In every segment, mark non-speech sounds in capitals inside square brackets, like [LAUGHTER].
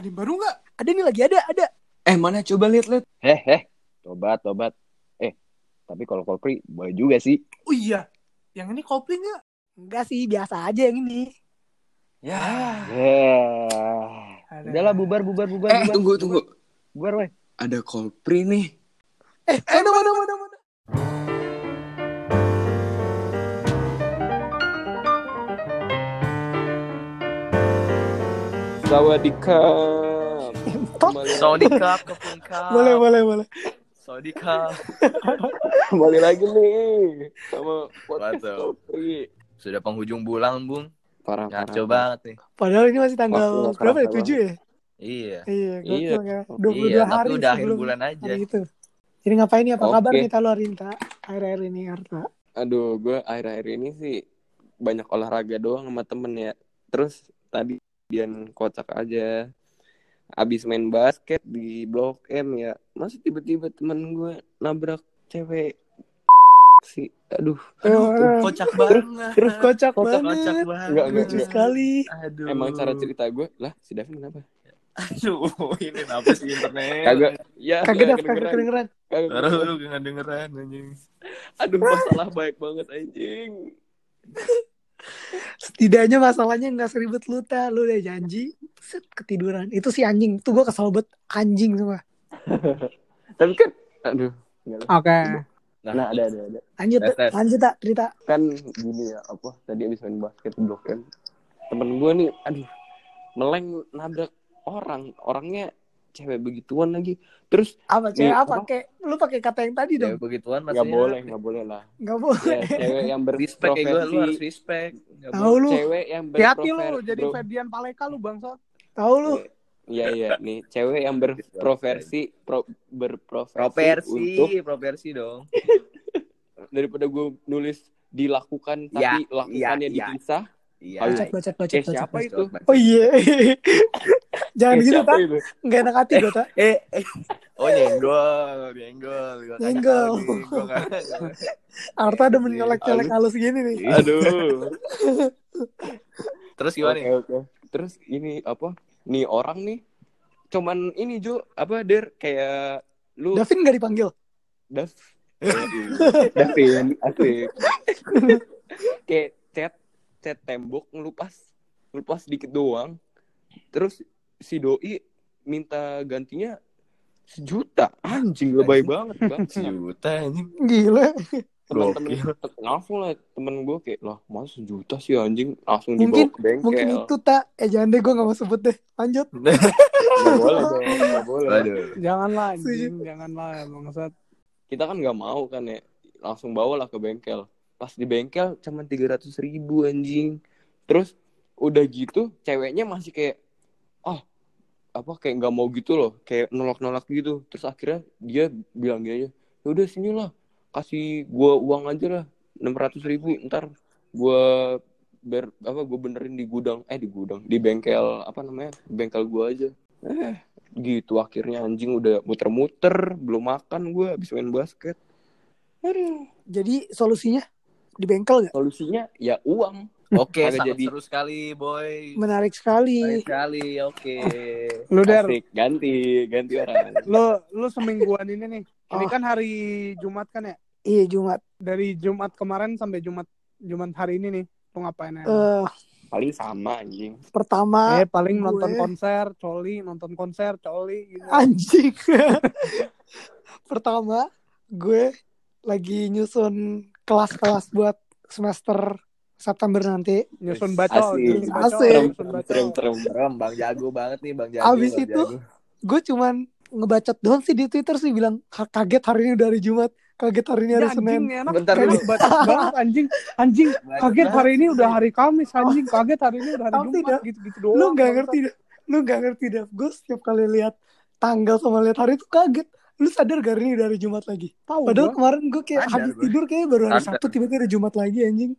Ada yang baru nggak? Ada nih lagi ada, ada. Eh mana coba lihat lihat. Heh, heh. Tobat, tobat. Eh, tapi kalau Coldplay boleh juga sih. Oh iya. Yang ini Coldplay nggak? Enggak sih, biasa aja yang ini. Ya. Yeah. Ada. Udahlah bubar, bubar, bubar. Eh bubar. tunggu tunggu. Bubar, weh. Ada Coldplay nih. Eh, mana mana mana mana. Sawadikap. Kepun Cup. Boleh, boleh, boleh. Saudi Cup. kembali lagi nih sama podcast. Sudah penghujung bulan, Bung. Parah, parah. Ngaco banget nih. Padahal ini masih tanggal Waktu berapa ya? kerasa 7 ya? Iya. Iya, Iya. tuh kayak 22 Iya, hari tapi udah akhir sebelum bulan aja. hari itu. Jadi ngapain nih? Apa Oke. kabar kita lo Arinta? Akhir-akhir ini Arta. Aduh, gue akhir-akhir ini sih banyak olahraga doang sama temen ya. Terus tadi Dian kocak aja. Abis main basket di Blok M ya. Masih tiba-tiba temen gue nabrak cewek sih. Aduh. Eh, Kocak banget. Terus kocak Kocak banget. banget. Enggak, enggak, Lucu enggak. sekali. Aduh. Emang cara cerita gue, lah si Davin kenapa? Aduh, ini apa sih internet? Kagak. Ya, Kagak dah, nggak kagak kedengeran. Kagak lu gak dengeran anjing. Aduh, masalah baik banget anjing. Setidaknya masalahnya nggak seribet lu ta, lu udah janji, set ketiduran. Itu si anjing, tuh gue kesel banget anjing semua. [LAUGHS] Tapi kan, aduh. nggak lah. Oke, Nah, ada, ada, ada. lanjut, Tes, tes. lanjut tak cerita. kan gini ya apa tadi abis main basket blok M temen gue nih aduh meleng nabrak orang orangnya cewek begituan lagi terus Apa cewek Nih, apa? Kayak lu pakai kata yang tadi Ya dong. begituan nggak maksudnya. boleh nggak boleh lah Nggak boleh. ya cewek yang [LAUGHS] Respect kayak gue, lu harus berprofesi respect. Nggak Tahu boleh. lu, cewek yang Hati-hati lu berprofer- jadi bro- Ferdian Paleka lu bangsa. tahu lu. Iya iya nih cewek yang berprofesi pro, berprofesi Propersi, untuk propersi dong. [LAUGHS] daripada gue nulis dilakukan Ya, tapi lakukannya iya, iya. dipisah Iya. Bacot, bacot, bacot, eh bacot. siapa bacot. itu Oh iya. [LAUGHS] Jangan Eh, gitu, siapa tak? itu Nggak enak hati gue, tak? Eh, eh. Oh nyenggol, nyenggol. Gua Nyenggol. Arta ada menyelek-celek Aduh. halus gini nih. aduh [LAUGHS] Terus gimana Oke nih? oke. Terus ini apa? Nih orang nih cuman ini Jo, apa Der kayak lu Davin nggak dipanggil? Dav Davin asik. kayak chat chat tembok ngelupas ngelupas dikit doang. Terus si doi minta gantinya sejuta anjing lebay banget bang [LAUGHS] Sejuta anjing. Gila. temen-temen langsung lah temen gue kayak lah masa sejuta sih anjing langsung dibawa Mungkin- ke bengkel Mungkin itu tak. Eh jangan deh gue nggak mau sebut deh. Lanjut. [LAUGHS] Nggak boleh dong. Janganlah Setuju. anjing, janganlah bangsat. kita kan nggak mau kan ya langsung bawa lah ke bengkel pas di bengkel cuman tiga ratus ribu anjing. Terus udah gitu ceweknya masih kayak ah apa kayak nggak mau gitu loh kayak nolak-nolak gitu. Terus akhirnya dia bilang gini aja "Ya udah sini lah kasih gua uang aja lah enam ratus ribu ntar gua ber apa gua benerin di gudang eh di gudang di bengkel apa namanya bengkel gua aja. Eh gitu akhirnya anjing udah muter-muter belum makan gue habis main basket. Aduh. Jadi solusinya di bengkel nggak? solusinya ya uang Oke, sangat jadi. seru sekali, boy. Menarik sekali. Baik sekali, oke. [LAUGHS] Lu Der, Asik, ganti ganti orang lu lu semingguan ini nih. Ini Oh. kan hari Jumat kan ya? Iya Jumat. Dari Jumat kemarin sampai Jumat Jumat hari ini nih. Lu ngapain aja? Eh paling sama anjing pertama eh paling gue- nonton konser, coli, nonton konser, coli gitu. anjing. [LAUGHS] pertama gue lagi nyusun kelas-kelas buat semester September nanti. Nyusun bacol, Asik. Asik. serem serem Serem, Bang Jago banget nih, Bang Jago. Abis Bang itu. Gue cuman ngebacot doang sih di Twitter sih bilang "Ha- kaget hari ini udah hari Jumat, kaget hari ini Ya, hari anjing Senin. anak Bentar dulu. bacot [LAUGHS] banget anjing. Anjing kaget hari ini udah hari Kamis anjing, kaget hari ini udah hari Jumat dah, gitu-gitu doang. Lu nggak bangsat. ngerti lu nggak ngerti dah. Gue setiap kali lihat tanggal sama lihat hari itu kaget. Lu sadar gak ini udah hari Jumat lagi? Tahu Padahal gua. kemarin gue kayak Sadar habis gua. tidur kayak baru hari Sadar. Sabtu tiba-tiba ada Jumat lagi anjing.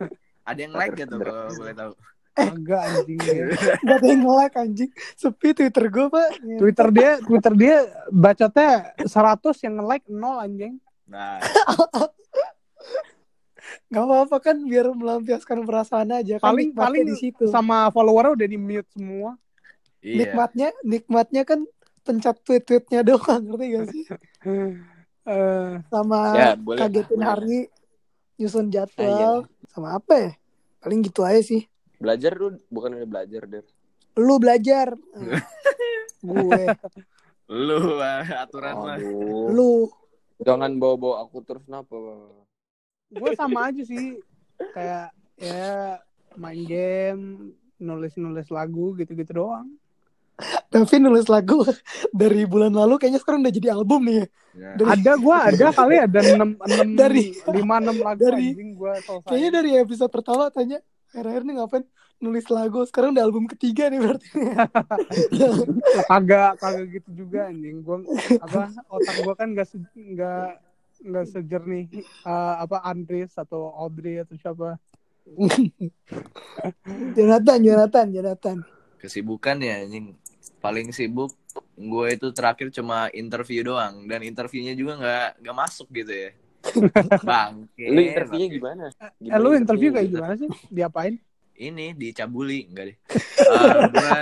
[LAUGHS] Ada yang like gitu kalau boleh tahu. Agak anjing. [LAUGHS] ya. Gak ada yang nge-like anjing. Sepi Twitter gue pak. Twitter dia Twitter dia bacotnya 100 yang nge-like 0 anjing. Nah, [LAUGHS] Gak apa-apa kan biar melampiaskan perasaan aja. Kan Paling paling di situ. sama follower udah di mute semua. Iya. Nikmatnya, nikmatnya kan pencet tweet-tweetnya doang, ngerti gak sih? [LAUGHS] Eh, Sama Ya, boleh. kagetin Boleh. hari, nyusun Ah, jadwal, sama apa ya? Paling gitu aja sih. Belajar lu bukan udah belajar deh. Lu belajar. [LAUGHS] gue, Lu ah, aturan. Aduh. lu. Jangan bawa-bawa aku terus kenapa? gue sama aja sih kayak ya main game nulis-nulis lagu gitu-gitu doang Tapi nulis lagu [LAUGHS] dari bulan lalu kayaknya sekarang udah jadi album nih ya. Ya. Dari- ada gue [LAUGHS] ada kali ada [LAUGHS] enam enam Dari- lima enam lagu dari- selesai Kayaknya dari episode pertama tanya, akhir-akhir nih ngapain nulis lagu. Sekarang udah album ketiga nih berarti. kagak kagak gitu juga anjing gue apa otak gue kan nggak se- nggak nggak sejernih eh, apa Andres atau Audrey atau siapa Jonathan, Jonathan, Jonathan. Kesibukan ya anjing. Paling sibuk gue itu terakhir cuma interview doang dan interviewnya juga nggak nggak masuk gitu ya. [LAUGHS] Bang. Lu interviewnya gimana? eh lu interview kayak gimana sih diapain Ini dicabuli enggak deh. [LAUGHS] Eh, gua,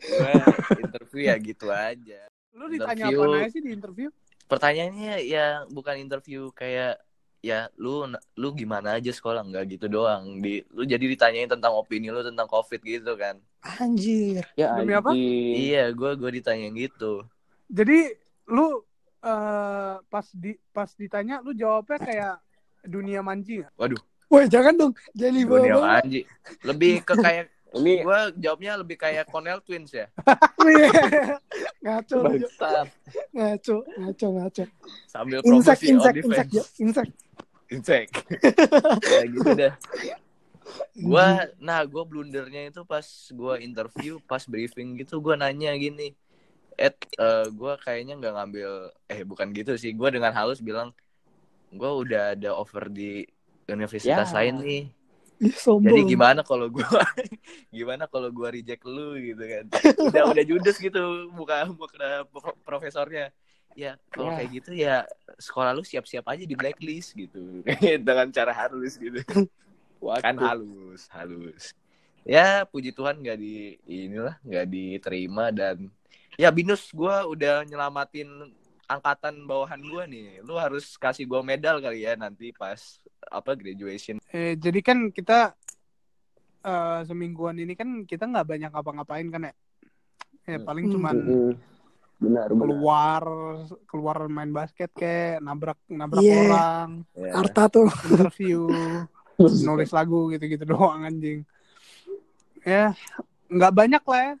gua interview ya gitu aja. lu ditanya Interview. apa aja sih di interview Pertanyaannya ya bukan interview kayak ya lu lu gimana aja sekolah enggak gitu doang. Di lu jadi ditanyain tentang opini lu tentang Covid gitu kan. Anjir. Ya, Demi apa? Iya, gua gua ditanyain gitu. jadi lu eh pas di pas ditanya lu jawabnya kayak dunia manji nggak? Waduh, Woi, jangan dong. Jadi dunia bawa anji. Lebih ke kayak [LAUGHS] Ini gua jawabnya lebih kayak Cornell Twins ya. [LAUGHS] ngaco, ngaco, ngaco, ngaco. Sambil Insek, promosi insek, insek, OnlyFans. Jo. insek. Insek. [LAUGHS] ya gitu dah. Gua nah gua blundernya itu pas gua interview, pas briefing gitu gua nanya gini. Ed, eh, gua kayaknya nggak ngambil eh bukan gitu sih. Gua dengan halus bilang gua udah ada offer di universitas Ya. lain nih. Ih, sombong. Jadi gimana kalau gua [LAUGHS] gimana kalau gua reject lu gitu kan. Udah udah judes gitu buka buka pro- profesornya. Ya, kalau Ya. kayak gitu ya sekolah lu siap-siap aja di blacklist gitu. [LAUGHS] Dengan cara halus gitu. Waduh. Kan halus, halus. Ya, puji Tuhan nggak di inilah nggak diterima dan ya Binus gua udah nyelamatin angkatan bawahan gua nih. Lu harus kasih gua medal kali ya nanti pas apa graduation. Eh, jadi kan kita eh, semingguan ini kan kita nggak banyak ngapa-ngapain kan ya. Ya paling Hmm. cuman. Benar, benar. keluar keluar main basket kayak nabrak nabrak Iya. orang, Ya. Arta tuh. interview, [LAUGHS] nulis lagu gitu-gitu doang anjing. Ya nggak banyak lah ya.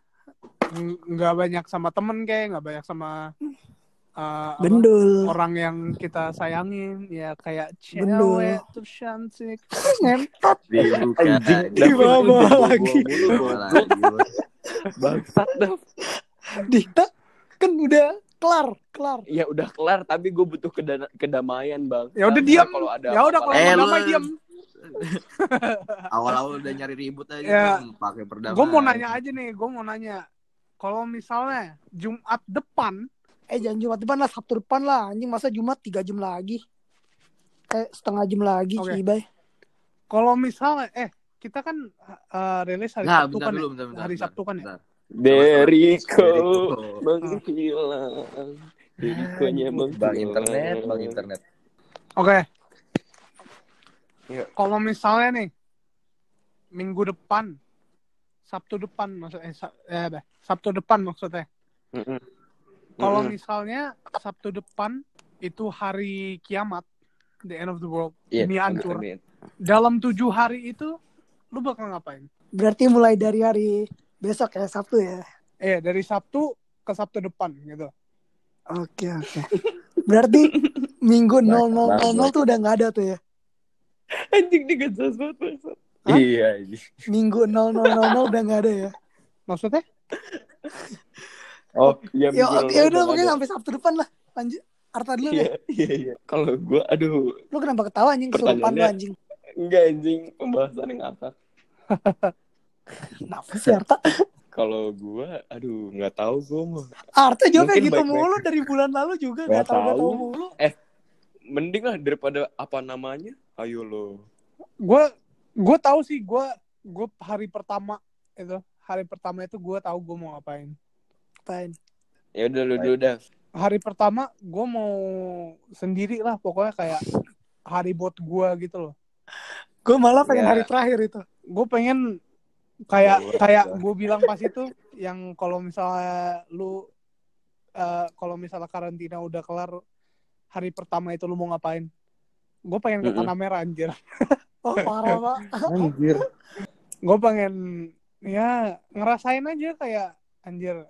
Ng- Nggak banyak sama temen kayak nggak banyak sama eh, apa, Bendul. orang yang kita sayangin ya kayak Bendul. cewek tuh cantik [LAUGHS] Ngentot. Di bawah Bawa lagi. Bangsat dah. Dita udah kelar, kelar. Ya udah kelar, tapi gue butuh kedana- kedamaian bang. Ya udah diam. Kalau ada ya udah kalau Eh, mau lu- damai diam [LAUGHS] Awal-awal udah nyari ribut aja Ya. pakai perdamaian. gue mau nanya aja nih gue mau nanya kalau misalnya Jumat depan Eh jangan Jumat depan lah, Sabtu depan lah. Anjing masa Jumat 3 jam lagi. Eh setengah jam lagi, Oke. Cibay. kalau misalnya eh kita kan eh, rilis hari Nah, Sabtu bentar kan dulu, ya? bentar, bentar. hari bentar, Sabtu kan ya bentar. Deriko Deriko. menghilang. Derikonya menghilang. Bang internet, bang internet. oke Iya. kalau misalnya nih minggu depan Sabtu depan maksud eh, Sa- eh? Sabtu depan maksudnya Mm-mm. kalau misalnya Sabtu depan itu hari kiamat the end of the world Iya, ini hancur dalam tujuh hari itu lu bakal ngapain Berarti mulai dari hari besok ya, Sabtu ya. eh dari Sabtu ke Sabtu depan gitu Oke, oke. Berarti minggu Baik, 0000 baik. tuh udah nggak ada tuh ya. Anjing gak banget. Hah? Iya, iya. Minggu 0000 udah nggak ada ya. maksudnya Oh, iya. Ya, minggu ya lalu udah pokoknya sampai Sabtu depan lah. Lanjut. Arta dulu Iya, deh. iya, iya. Kalau gue, aduh, Lu kenapa ketawa anjing kesurupan lu Pertanyaannya- anjing? enggak anjing. Pembahasan yang ngakak. [LAUGHS] Kenapa sih Arta? [LAUGHS] Kalau gue, aduh, nggak tahu gue mah. Arta jawabnya Mungkin gitu baik-baik. mulu dari bulan lalu juga Nggak tahu nggak tahu mulu. Mending lah daripada apa namanya. Ayo lo. gue gue tahu sih gue gue hari pertama itu hari pertama itu gue tahu gue mau ngapain Apain? Ya udah lu dulu dah. hari pertama gue mau sendiri lah pokoknya kayak hari buat gue gitu loh Gue malah pengen Ya. hari terakhir itu. gue pengen kayak Luar kayak biasa. gue bilang pas itu yang kalau misalnya lu eh, kalau misalnya karantina udah kelar hari pertama itu lu mau ngapain gue pengen ke tanah merah anjir [LAUGHS] Oh parah pak. Anjir. gue pengen ya ngerasain aja kayak anjir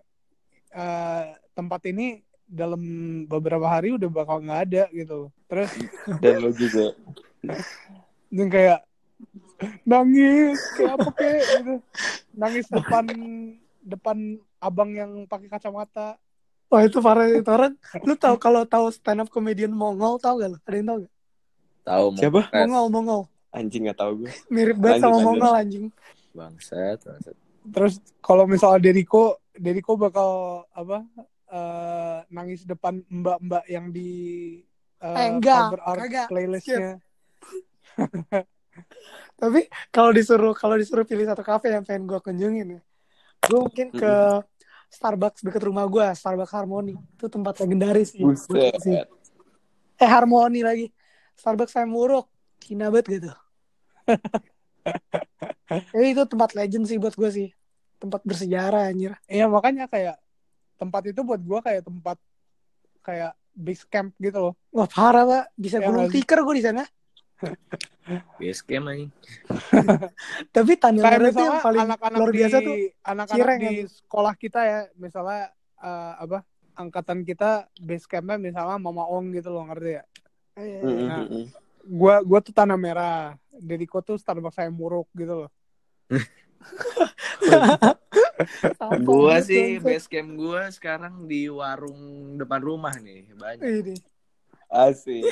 eh, tempat ini dalam beberapa hari udah bakal nggak ada gitu terus Dan lu juga. [LAUGHS] dan kayak nangis kayak apa kayak gitu nangis depan depan abang yang pakai kacamata Wah itu parah itu orang. Lu tahu kalau tahu stand up comedian Mongol tahu gak lu? Ada yang tahu gak? Tahu Siapa? stres. Mongol Mongol. Anjing gak tahu gue. Mirip banget sama lanjut. Mongol anjing. Bangsat, bangsat. terus kalau misalnya Deriko Deriko bakal apa eh, nangis depan mbak-mbak yang di eh, Eh, enggak, cover art kagak. playlistnya [LAUGHS] Tapi kalau disuruh kalau disuruh pilih satu kafe yang pengen gue kunjungin ya, gue mungkin ke Starbucks deket rumah gue, Starbucks Harmony. Itu tempat legendaris sih. Buset. Eh Harmony lagi. Starbucks saya muruk. Cina banget gitu. [LAUGHS] Jadi itu tempat legend sih buat gue sih. Tempat bersejarah anjir. Iya makanya kayak tempat itu buat gua kayak tempat kayak base camp gitu loh Wah parah pak. Bisa Ya, gulung nggak sih? tikar gue di sana. [LAUGHS] Base camp anjing. [LAUGHS] Tapi tanda kayak merah itu yang misalnya paling anak-anak luar di biasa tuh anak-anak di kan? sekolah kita ya misalnya eh, apa angkatan kita base campnya misalnya Mama Ong gitu loh ngerti ya eh, Mm, Nah. gua gua tuh tanah merah Deriko tuh Starbucks saya muruk gitu loh Gua banget, sih bangsat. base camp gua sekarang di warung depan rumah nih, banyak. Ini. Asik.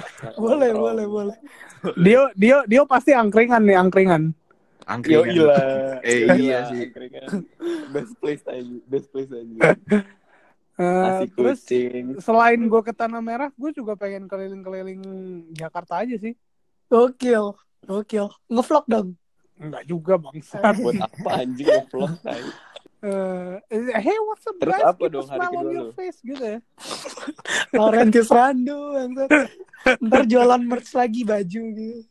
[LAUGHS] Boleh, boleh, boleh. Dio Dio Dio pasti angkringan nih angkringan Yo Angkringan. gila. [LAUGHS] Eh, Gila, iya sih. angkringan. Best place aja. Best place aja. [LAUGHS] Eh, Nasi terus kucing. selain gue ke Tanah Merah, gue juga pengen keliling-keliling Jakarta aja sih. Gokil. Gokil. Ngevlog dong. Enggak juga bangsa. Buat apa anjing nge-vlog Eh, hey, what's up Terus guys? apa Keep dong hari smile on kedua your lu? face gitu ya. [LAUGHS] Laurentius Rando. bangsat. Ntar jualan merch lagi baju gitu.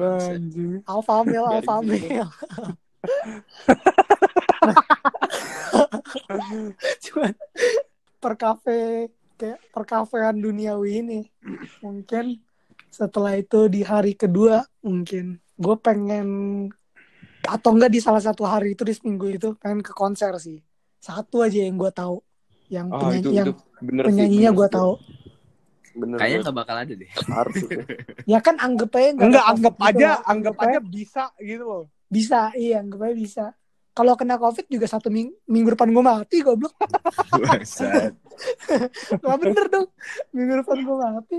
Anjing. Alpha male, alpha male. Cuman per kafe kayak perkafean duniawi ini mungkin setelah itu di hari kedua mungkin gue pengen atau enggak di salah satu hari itu di seminggu itu pengen ke konser sih satu aja yang gue tahu yang Oh, penyanyi itu, yang itu bener penyanyinya gue tahu. Bener. Kayaknya nggak bakal ada deh. harus [LAUGHS] ya kan anggap aja nggak Enggak ada anggap gitu aja, loh. anggap aja bisa gitu loh. bisa iya anggap aja bisa kalau kena covid juga satu minggu, minggu depan gue mati goblok Bangsat. [LAUGHS] Gak bener dong minggu depan gue mati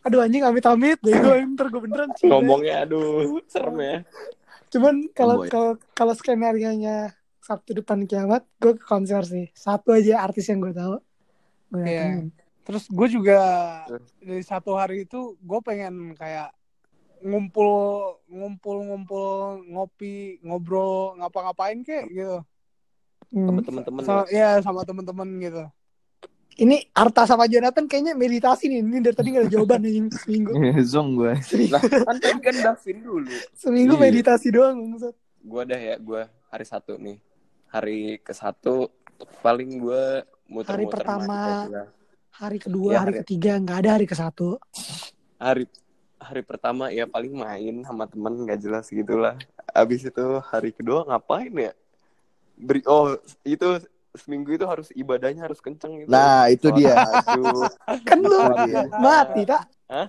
aduh anjing amit amit deh gue ntar gue beneran sih Ngomongnya aduh, serem ya. Cuman kalau Boy. kalau kalau skenario nya Sabtu depan kiamat gue ke konser sih satu aja artis yang gue tahu Iya. datengin. Terus gue juga dari satu hari itu gue pengen kayak ngumpul ngumpul ngumpul ngopi ngobrol ngapa-ngapain kayak gitu Hmm. Sama temen-temen. sama ya sama temen-temen gitu ini Arta sama Jonathan kayaknya meditasi nih ini dari tadi gak ada jawaban nih seminggu Zong gue. [LAUGHS] Lah, kan tadi kan Davin dulu. seminggu Iya. meditasi doang maksud. Gua dah ya, gua hari satu nih. Hari ke satu paling gua muter-muter Hari pertama. Hari kedua Iya, hari hari- ketiga nggak ada hari ke satu hari hari pertama ya paling main sama temen nggak jelas gitulah abis itu hari kedua ngapain ya beri oh itu seminggu itu harus ibadahnya harus kenceng gitu Nah, itu dia. [LAUGHS] kan lu Itu dia. mati tak Hah?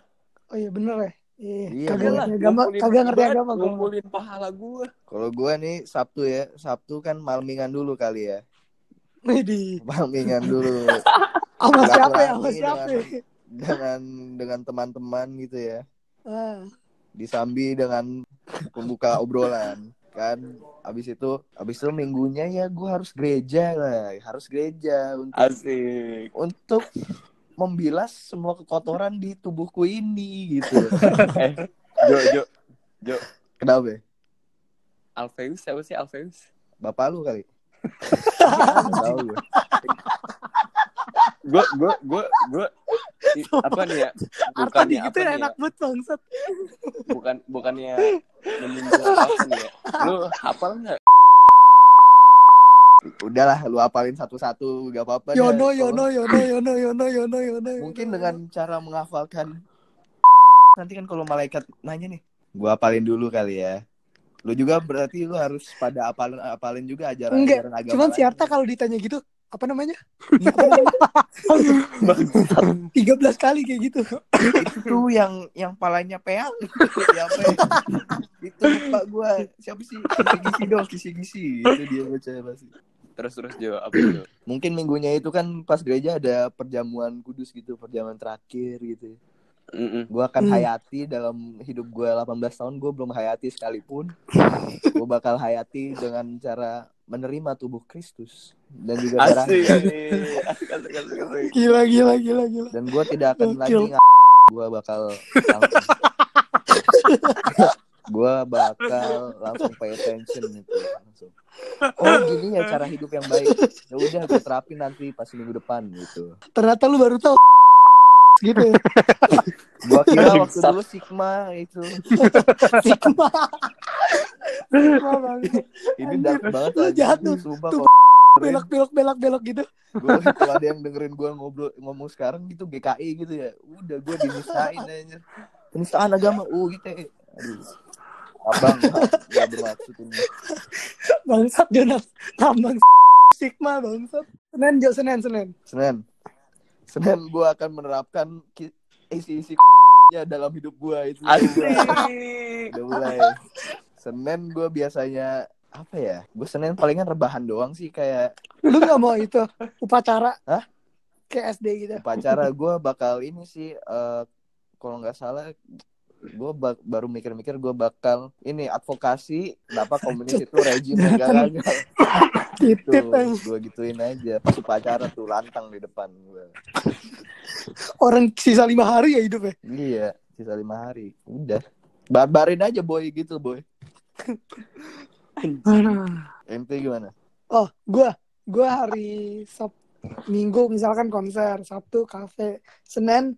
oh iya bener ya Iya, Iya, kagak ngerti agama, ngumpulin kagak ngerti agama gua. ngumpulin pahala gua Kalau gua nih Sabtu ya, Sabtu kan malmingan dulu kali ya. Widih. Malmingan [LAUGHS] dulu Sama siapa ya? Sama siapa ya? dengan dengan teman-teman gitu ya. Ah, Disambi dengan pembuka obrolan kan. Abis itu, abis itu minggunya ya gua harus gereja lah, harus gereja untuk asik untuk membilas semua kekotoran di tubuhku ini gitu. [LAUGHS] eh jo jo Kenapa? ya? Alfeus siapa sih Alfeus? Bapak lu kali. [LAUGHS] Tahu gue. Gue gue gue gue [LAUGHS] apa nih ya? Arta Bukannya gitu apa ya nih enak banget bangsat. Bukan bukannya menyinggung apa nih ya? Lu hafal nggak? Udahlah lu apalin satu-satu gak apa-apa. Yono, [CLEARS THROAT] Yono, Yono, Yono, Yono, Yono, Yono. Mungkin Yono. dengan cara menghafalkan [CLEARS THROAT] nanti kan kalau malaikat nanya nih, gua apalin dulu kali ya. Lu juga berarti lu harus pada apalin apalin juga ajaran Enggak, ajaran agama. Cuman si. Arta kalau ditanya gitu, apa namanya? Apa namanya? [LAUGHS] 13 kali kayak gitu. itu yang yang palanya peang siapa ya? itu lupa gua siapa sih kisi-kisi dong kisi-kisi itu dia baca pasti Terus terus Jo apa itu? mungkin minggunya itu kan pas gereja ada perjamuan kudus gitu perjamuan terakhir gitu Mm-mm. gua akan Hmm. hayati dalam hidup gua 18 tahun gua belum hayati sekalipun gua bakal hayati dengan cara menerima tubuh Kristus dan juga darah. [LAUGHS] Gila, gila, gila, gila. dan gua tidak akan lagi [LAUGHS] gua bakal langsung [LAUGHS] gua bakal langsung pay attention gitu langsung oh gini ya cara hidup yang baik ya udah gue terapin nanti pas minggu depan gitu Ternyata lu baru tahu gitu ya. gua kira waktu dulu sigma itu Sigma. Ini dark banget lu anjing. jahat tuh. sumpah Tuh, kalau Belok, belok, belok, belok gitu. gua kalau ada yang dengerin gua ngobrol ngomong sekarang gitu GKI gitu ya udah gua dinisain aja penistaan agama uh gitu ya. aduh abang nggak bermaksud ini Bangsat Jonas. Tambang [LAUGHS] Sigma bangsat. Senin, Jo, Senin, Senin. Senin. Senin gue akan menerapkan isi-isi [LAUGHS] nya dalam hidup gue itu. Asik. Udah mulai. Senin gue biasanya apa ya? Gue Senin palingan rebahan doang sih kayak Lu gak mau itu upacara? Hah? Kayak SD gitu. upacara gue bakal ini sih eh, kalau nggak salah gue baru mikir-mikir gue bakal ini advokasi kenapa komunis itu rejim tuh yang gue gituin aja pas upacara tuh lantang di depan gue orang sisa lima hari ya hidupnya. Iya, sisa lima hari. Udah. Barbarin aja boy gitu boy. Ente gimana? Oh, gua gua hari Sab Minggu misalkan konser, Sabtu kafe, Senin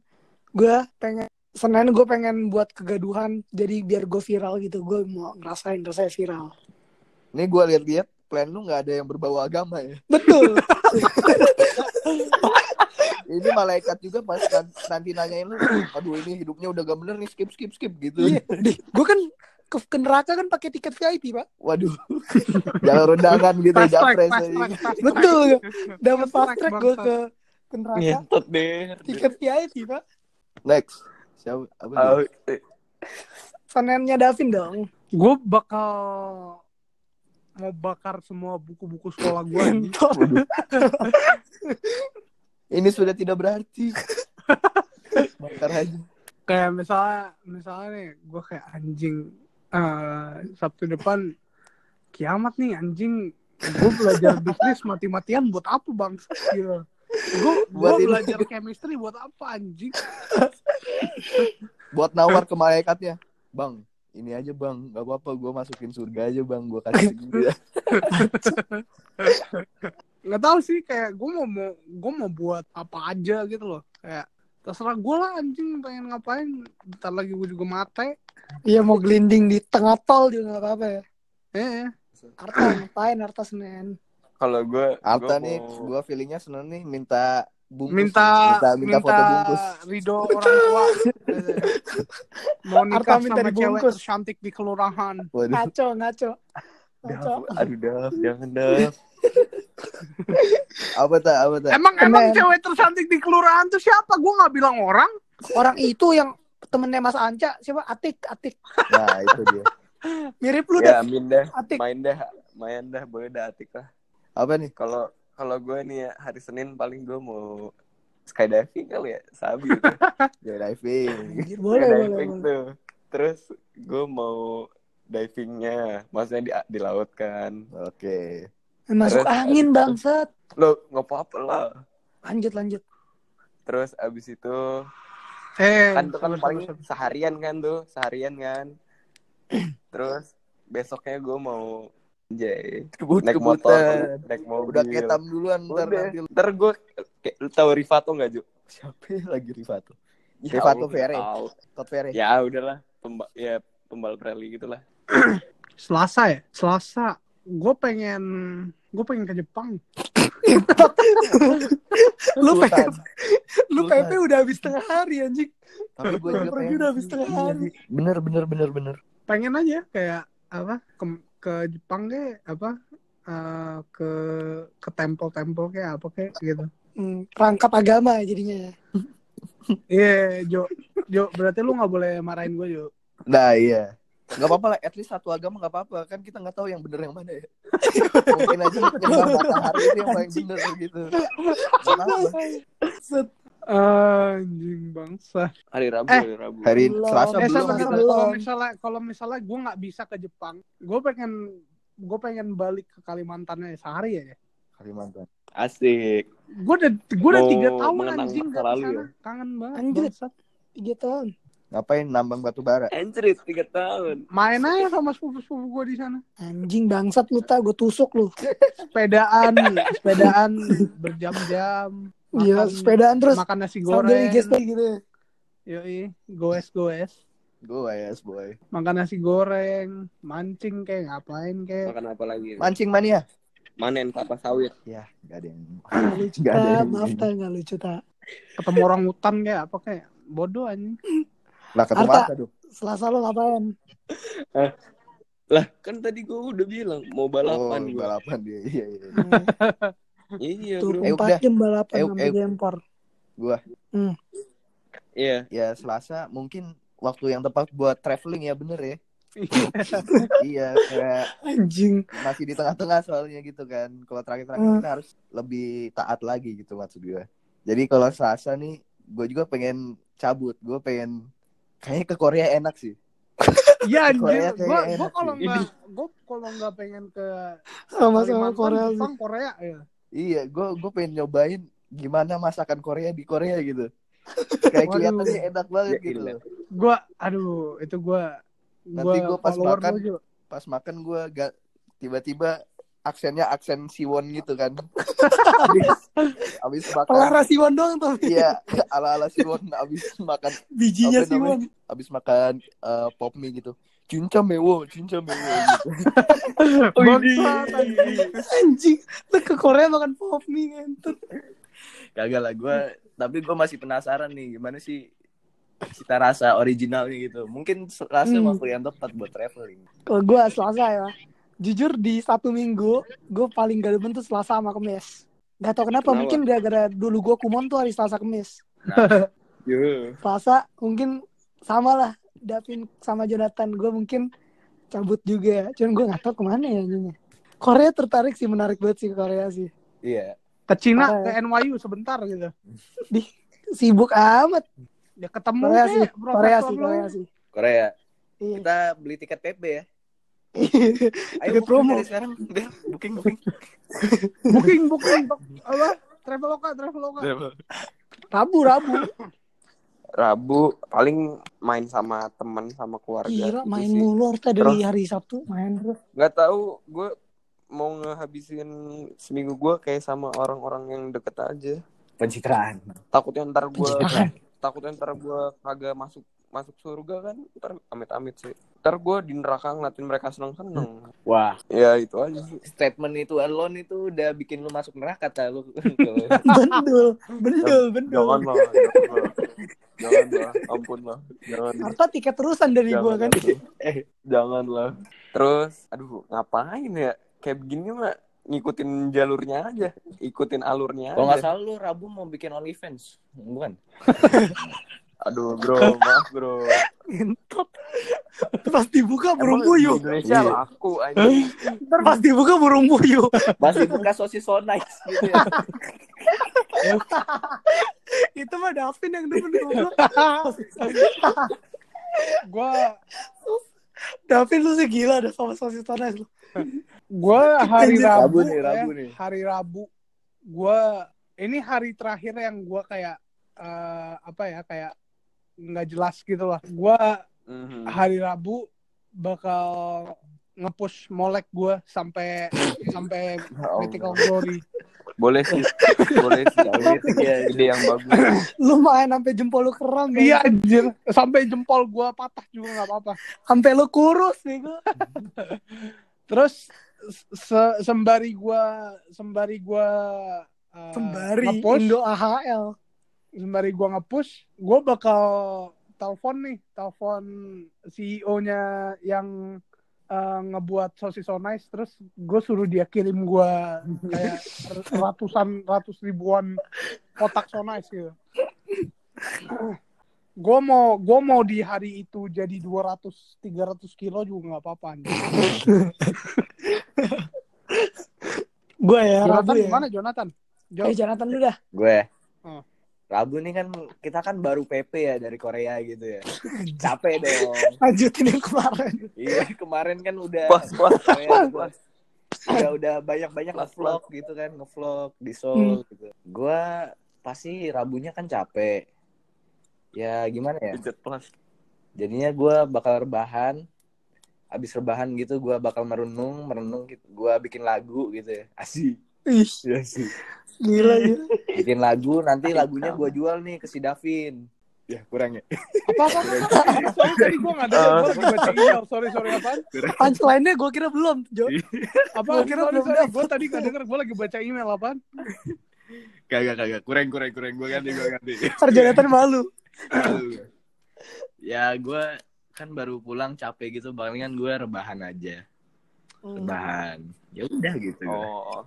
gua pengen Senin gue pengen buat kegaduhan jadi biar gue viral gitu gue mau ngerasain rasanya viral Ini gue lihat-lihat plan lu nggak ada yang berbau agama ya. betul [LAUGHS] Ini malaikat juga pas nan- nanti nanyain lu, aduh ini hidupnya udah gak bener nih skip skip skip gitu. iya gue kan ke, ke neraka kan pakai tiket VIP pak Waduh, [LAUGHS] jalur undangan gitu Fast track, japres. fast aja. track, fast track. betul dapat fast Track gue ke ke neraka deh. tiket VIP pak Next. Siapa? Apa eh, Seninnya Davin dong Gue bakal mau bakar semua buku-buku sekolah gue. [LAUGHS] Ini sudah tidak berarti. [LAUGHS] Bakar aja. kayak misalnya, misalnya nih, gue kayak anjing eh, Sabtu depan kiamat nih anjing. Gue belajar bisnis mati-matian buat apa bang? Gitu. Gue ini. belajar chemistry buat apa anjing? Buat nawar ke malaikatnya. Bang, ini aja bang, gak apa-apa gue masukin surga aja bang, gue kasih [LAUGHS] segini ya. nggak tahu sih kayak gue mau mau gue mau buat apa aja gitu loh kayak terserah gue lah anjing pengen ngapain bentar lagi gue juga mate iya mau gelinding di tengah tol juga nggak apa-apa ya eh Arta ngapain Arta Senin Kalau gue Arta gue nih, mau- gue feelingnya seneng nih minta bungkus. minta nih. minta, minta foto bungkus. ridho orang tua mau nikah Arta minta sama cewek dibungkus. tercantik di kelurahan Waduh. ngaco ngaco ngaco Daf, aduh Daf, jangan Daf. [LAUGHS] Apa tak? Apa tak? emang emang cewek tercantik di kelurahan tuh siapa gue nggak bilang orang orang itu yang temennya Mas Anca siapa Atik Atik Nah itu dia. [LAUGHS] mirip lu ya, dah min dah, Atik main dah, main dah, boleh dah atik lah. Apa nih? Kalau kalau gue nih ya, hari Senin paling gue mau skydiving kali ya, sabi gitu. Joy [LAUGHS] diving. Anjir, boleh boleh skydiving boleh tuh. Terus gue mau divingnya, maksudnya di di laut kan. Oke. Masuk Terus- angin bangsat Lo nggak apa-apa lah. lanjut lanjut Terus abis itu eh kan itu kan sabar, paling sabar, seharian kan tuh, seharian kan. Terus besoknya gue mau Jay Kebut naik motor kebutan. naik mobil Udah ketam duluan ntar nanti. ntar gue kayak lu tahu Rivato nggak Ju Siapa lagi Rivato? Ya Rivato Allah, Ferre. Todd Ferry. ya udahlah Pemba ya pembalap rally gitulah Selasa ya? Selasa. Gue pengen gue pengen ke Jepang. [LAUGHS] lu. PP lu. PP udah habis tengah hari anjing Tapi gue Gua juga pergi pengen udah habis tengah Iya hari. Bener bener bener bener. Pengen aja kayak apa? Ke, ke Jepang kayak apa? eh, ke ke tempel-tempel kayak apa kayak gitu. hmm, perangkap agama jadinya ya Iya, Jo. Jo, berarti lu nggak boleh marahin gue, Jo. Nah iya. Gak apa-apa lah, at least satu agama gak apa-apa. Kan kita gak tahu yang bener yang mana ya. [LAUGHS] Mungkin aja penyembah matahari itu yang paling bener gitu. Gak apa-apa. Set. Anjing bangsa. hari Rabu Eh. hari Rabu Hari. Selasa Eh, belum belum. kalau misalnya kalau misalnya gue nggak bisa ke Jepang, gue pengen gue pengen balik ke Kalimantan sehari aja. Kalimantan. asik Gue udah gue udah tiga tahun anjing gak ke sana. ya? Kangen banget. Anjir. tiga tahun Ngapain nambang batu bara? Anjrit tiga tahun Main aja sama sepupu-sepupu gue di sana. anjing bangsat lu tak gue tusuk lu Sepedaan, sepedaan berjam-jam. Makan- sepedaan terus makan nasi sambil goreng. IGST gitu ya. Yoi, goes goes. Gue yes boy. Makan nasi goreng, mancing kayak ngapain kayak. makan apa lagi Mancing mania. manen kelapa sawit Ya, gak ada yang. Lucu Nggak ada yang- [LAUGHS] maaf tak nggak lucu tak Ketemu orang hutan kayak apa kayak bodoh anjing. Lah ketemu Arta. apa tuh? selasa lo ngapain lah kan tadi gue udah bilang mau balapan oh, gue balapan dia. Iya, iya. iya. Hmm, iya tuh Eh, udah. jam balapan Eh, sama eh. Gempor iya Ya Selasa mungkin waktu yang tepat buat traveling ya bener ya. [LAUGHS] iya, kayak anjing masih di tengah-tengah soalnya gitu kan. Kalau terakhir-terakhir Hmm. kita harus lebih taat lagi gitu maksud gue. Jadi kalau Selasa nih, gue juga pengen cabut. Gue pengen kayaknya ke Korea enak sih. [LAUGHS] Iya Korea anjir, gua gua kalau nggak gua kalau nggak pengen ke sama-sama Kalimantan, Korea sih. Jepang, Korea ya. Iya, gue gue pengen nyobain gimana masakan Korea di Korea gitu. Kayak kelihatannya enak banget Ya gitu. loh. Gua aduh, itu gua Nanti gua pas makan. Pas makan gue gak tiba-tiba aksennya aksen Siwon gitu kan. abis, [LAUGHS] abis makan. Pelara Siwon doang tuh Iya, ala-ala Siwon abis makan bijinya Apa namanya? Siwon abis makan eh, pop mie gitu. Cinca mewo, cinca mewo gitu. [LAUGHS] Bangsat, anjing lu ke Korea makan pop mie ngentut Kagak lah gue tapi gue masih penasaran nih gimana sih cita rasa originalnya gitu. Mungkin rasa Hmm. waktu yang tepat buat traveling. kalau gue Selasa ya jujur di satu minggu gue paling gak demen tuh Selasa sama Kamis Gak tau kenapa, Kenapa? mungkin gara-gara dulu gue kumon tuh hari Selasa Kamis Yo. Selasa mungkin sama lah Davin sama Jonathan gue mungkin cabut juga cuman gue gak tau ke mana ya anjingnya Korea tertarik sih menarik banget sih ke Korea sih Iya. Ke Cina, ke NYU sebentar gitu. sibuk amat Ya ketemu Korea sih Korea sih. Korea sih Korea. iya Kita beli tiket PP ya. Ayo Tiket booking promo. dari sekarang. Udah, booking booking. Booking, booking. apa? Traveloka, Traveloka. Rabu Rabu Rabu paling main sama teman sama keluarga gila gitu main sih. mulu harus dari Terus? hari Sabtu main terus nggak tahu gue mau ngehabisin seminggu gue kayak sama orang-orang yang deket aja Pencitraan. takutnya ntar gue takutnya ntar gue kagak masuk masuk surga kan ntar amit-amit sih ntar gue di neraka ngeliatin mereka seneng-seneng. Wah, ya itu aja sih. Statement itu alone itu udah bikin lu masuk neraka ta lu. [LAUGHS] bendul bendul bendul. jangan lah jangan lah. Ampun lah. Jangan Harta tiket terusan dari gua kan? eh jangan lah. Terus aduh ngapain ya? Kayak begini mah ngikutin jalurnya aja. Ikutin alurnya Kalau nggak salah lu Rabu mau bikin OnlyFans, bukan? [LAUGHS] aduh bro maaf bro ngentot pas dibuka burung di puyuh Indonesia Iya. laku anjing ntar pas dibuka burung puyuh Masih buka sosis so nice gitu ya. itu mah Davin yang demen goblok Gua Davin lu sih gila ada sama sosis tones lu gua hari. Rabu, Rabu nih, Rabu ya, nih. hari Rabu gua ini hari terakhir yang gua kayak eh, apa ya kayak nggak jelas gitu lah gua Mhm. hari Rabu bakal nge-push molek gue sampai sampai [LAUGHS] Ya mythical glory. [LAUGHS] Boleh sih. Boleh sih. Ya ide yang bagus. Lu main sampai jempol lu keram Bang. Iya anjir, sampai jempol gue patah juga nggak apa-apa. Sampai lu kurus nih [LAUGHS] gua. Terus se- sembari gue sembari gue uh, Sembari nge-push, Indo AHL. Sembari gue nge-push, gue bakal telepon nih, telepon CEO-nya yang uh, ngebuat sosis so nice, terus gue suruh dia kirim gue kayak [LAUGHS] ratusan ratus ribuan kotak so nice gitu. Gue mau gue mau di hari itu jadi 200 300 kilo juga nggak apa-apa. [LAUGHS] Gua ya, Jonathan ya. gimana Jonathan? Jo, Eh, Jonathan dulu dah. Gue. Oh. Rabu nih kan kita kan baru PP ya dari Korea gitu ya. Capek dong. Lanjutin yang kemarin. iya, kemarin kan udah Puas, puas, Korea, puas. udah udah banyak-banyak ngevlog gitu kan, ngevlog di Seoul gitu. Gua pasti Rabunya kan capek. Ya gimana ya? Jadinya gua bakal rebahan. Abis rebahan gitu gua bakal merenung, merenung gitu. Gua bikin lagu gitu ya. Asik. Ih, sih. Gila gila. Bikin lagu, nanti lagunya gua jual nih ke si Davin. Ya, kurang ya. apa apa? apa? Sorry tadi gue nggak dengar, gue lagi [LAUGHS] baca email. Sorry sorry apaan? [LAUGHS] Punchline-nya gua kira belum, Jo. Apa? Gua kira belum gue tadi nggak dengar, gue lagi baca email apaan? Kagak kagak kurang kurang kurang gue ganti gue ganti. Ntar Jonathan malu. ya gua kan baru pulang capek gitu, palingan gua rebahan aja. Rebahan. Ya udah gitu. Oh.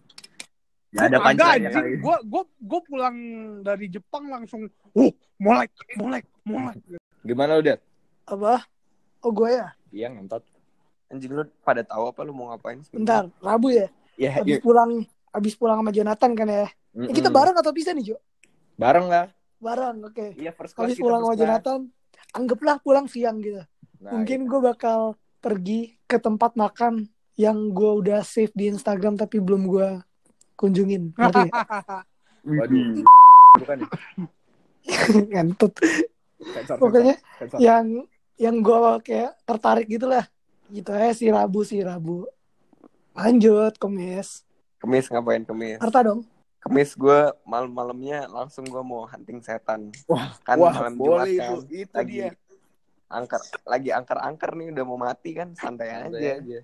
Ya ada anjing, kali. gue gue gue pulang dari Jepang langsung, uh, molek, molek, molek. Gimana udah? Apa? Oh, gue ya. Iya ngentot. Anjing lu pada tahu apa lu mau ngapain? Bentar, Rabu ya. Ya, Habis iya. pulang habis pulang sama Jonathan kan ya. Eh, kita bareng atau bisa nih, Jo? bareng lah. Bareng, oke. Iya first class. Kita pulang sama. Jonathan, anggaplah pulang siang gitu. Nah, Mungkin gue bakal pergi ke tempat makan yang gue udah save di Instagram tapi belum gue kunjungin. [LAUGHS] Ngerti. Waduh. Bukan ya? [LAUGHS] Ngentut. Sensor, Pokoknya sensor, yang yang gue kayak tertarik gitu lah. Gitu ya si Rabu si Rabu. Lanjut, Kemis. Kemis ngapain kemis? Harta dong. Kemis gue malam-malamnya langsung gue mau hunting setan. Wah, kan Wah, malam boleh Jumat kan. itu. Itu lagi dia. angker lagi angker-angker nih udah mau mati kan santai Santai aja.